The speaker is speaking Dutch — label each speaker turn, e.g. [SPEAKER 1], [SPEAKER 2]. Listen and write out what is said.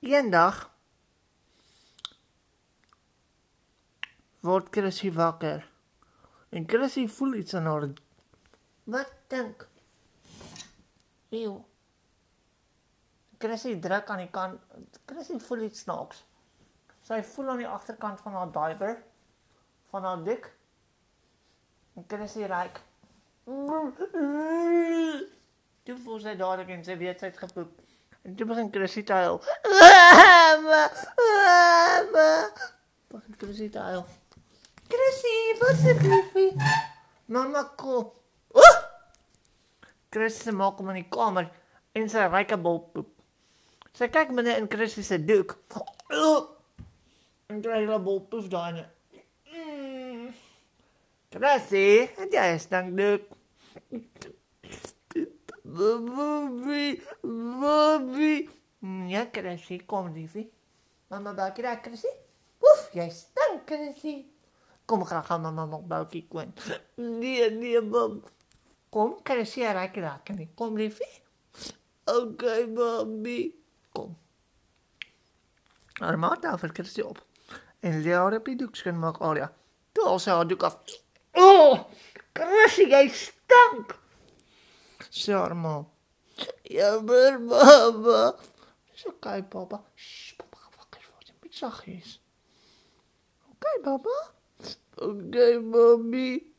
[SPEAKER 1] Eendag word Chrissy wakker. En Chrissy voel iets aan haar. Wat dink? Eeuw. Chrissy druk aan die kant. Chrissy voel iets snaaks. Sy voel aan die agterkant van haar diaper van haar dik. En Chrissy raak. Toe voel sy dadelik en sy weet sy het gepoep. En toe begin Chrissy te huil. Mamma, mamma. Begin Chrissy te huil. Chrissy, wat se liefie? Mamma kom. Oeh! Chrissy maak hom in die kamer en sy ryk 'n bol poep. Sy kyk binne in Chrissy se doek. Oeh! En kry 'n bol poep daarin. Mm. Chrissy, het jy stank doek? Bobby, Bobby. Ja, Chrissy, kom liefie. Mama Boukie daar, Chrissy. Oef, jy stink, Chrissy. Kom graag gaan mama nog Boukie koen. Nee, nee, mam. Kom, Chrissy, raak raak. Kom liefie. Okay, mami. Kom. Haar maat daar vir Chrissy op. En lê haar op die doekskin maak Alia. Toe al sy haar doek af. Oh, Chrissy, jy stink. Sê haar Jammer, mama. Dis okay, papa. Shh, papa, gaan wakker word. Jy moet saggies. Okay, papa. Okay, mami.